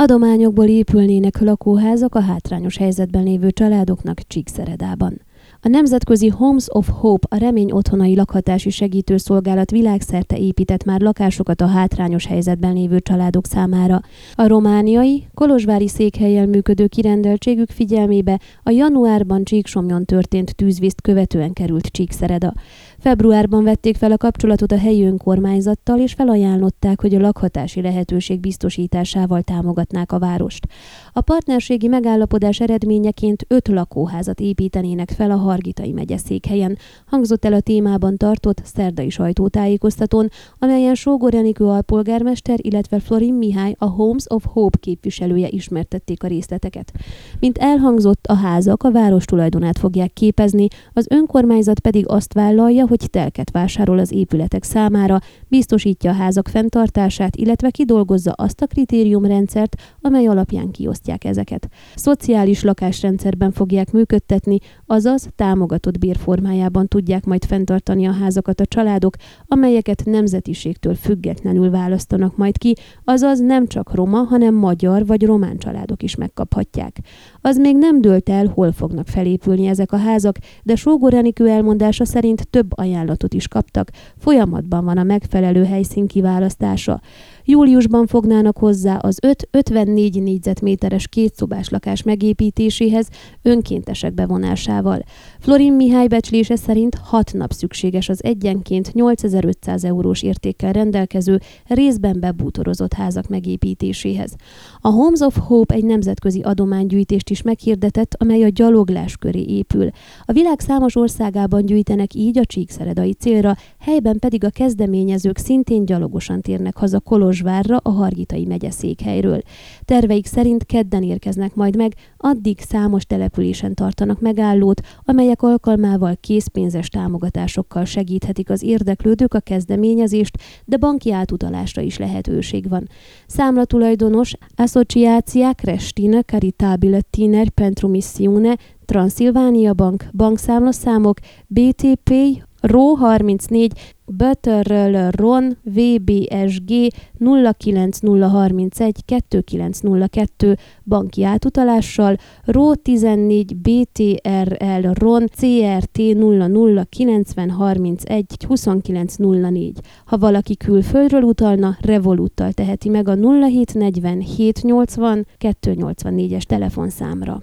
Adományokból épülnének lakóházak a hátrányos helyzetben lévő családoknak Csíkszeredában. A Nemzetközi Homes of Hope, a Remény Otthonai Lakhatási Segítőszolgálat világszerte épített már lakásokat a hátrányos helyzetben lévő családok számára. A romániai, kolozsvári székhelyen működő kirendeltségük figyelmébe a januárban Csíksomjon történt tűzvízt követően került Csíkszereda. Februárban vették fel a kapcsolatot a helyi önkormányzattal, és felajánlották, hogy a lakhatási lehetőség biztosításával támogatnák a várost. A partnerségi megállapodás eredményeként öt lakóházat építenének fel a Hargitai megye székhelyen, hangzott el a témában tartott szerdai sajtótájékoztatón, amelyen Sógor Enikő alpolgármester, illetve Florin Mihály, a Homes of Hope képviselője ismertették a részleteket. Mint elhangzott, a házak a város tulajdonát fogják képezni, az önkormányzat pedig azt vállalja, hogy telket vásárol az épületek számára, biztosítja a házak fenntartását, illetve kidolgozza azt a kritériumrendszert, amely alapján kiosztják ezeket. Szociális lakásrendszerben fogják működtetni, azaz támogatott bérformájában tudják majd fenntartani a házakat a családok, amelyeket nemzetiségtől függetlenül választanak majd ki, azaz nem csak roma, hanem magyar vagy román családok is megkaphatják. Az még nem dőlt el, hol fognak felépülni ezek a házak, de Sógor Enikő elmondása szerint több ajánlatot is kaptak, folyamatban van a megfelelő helyszín kiválasztása. Júliusban fognának hozzá az 5-54 négyzetméteres kétszobás lakás megépítéséhez önkéntesek bevonásával. Florin Mihály becslése szerint 6 nap szükséges az egyenként 8500 eurós értékkel rendelkező, részben bebútorozott házak megépítéséhez. A Homes of Hope egy nemzetközi adománygyűjtést is meghirdetett, amely a gyaloglás köré épül. A világ számos országában gyűjtenek így a csíkszeredai célra, helyben pedig a kezdeményezők szintén gyalogosan térnek haza Kolozs Kolozsvárra a Hargitai megye székhelyről. Terveik szerint kedden érkeznek majd meg, addig számos településen tartanak megállót, amelyek alkalmával készpénzes támogatásokkal segíthetik az érdeklődők a kezdeményezést, de banki átutalásra is lehetőség van. Számlatulajdonos Associatia Crestina Caritabile Tiner Missione Transilvania Bank bankszámlaszámok BTP RO 34 Butterről Ron VBSG 09031 2902 banki átutalással, RO 14 BTRL Ron CRT 009031 2904. Ha valaki külföldről utalna, Revoluttal teheti meg a 0740 780 284-es telefonszámra.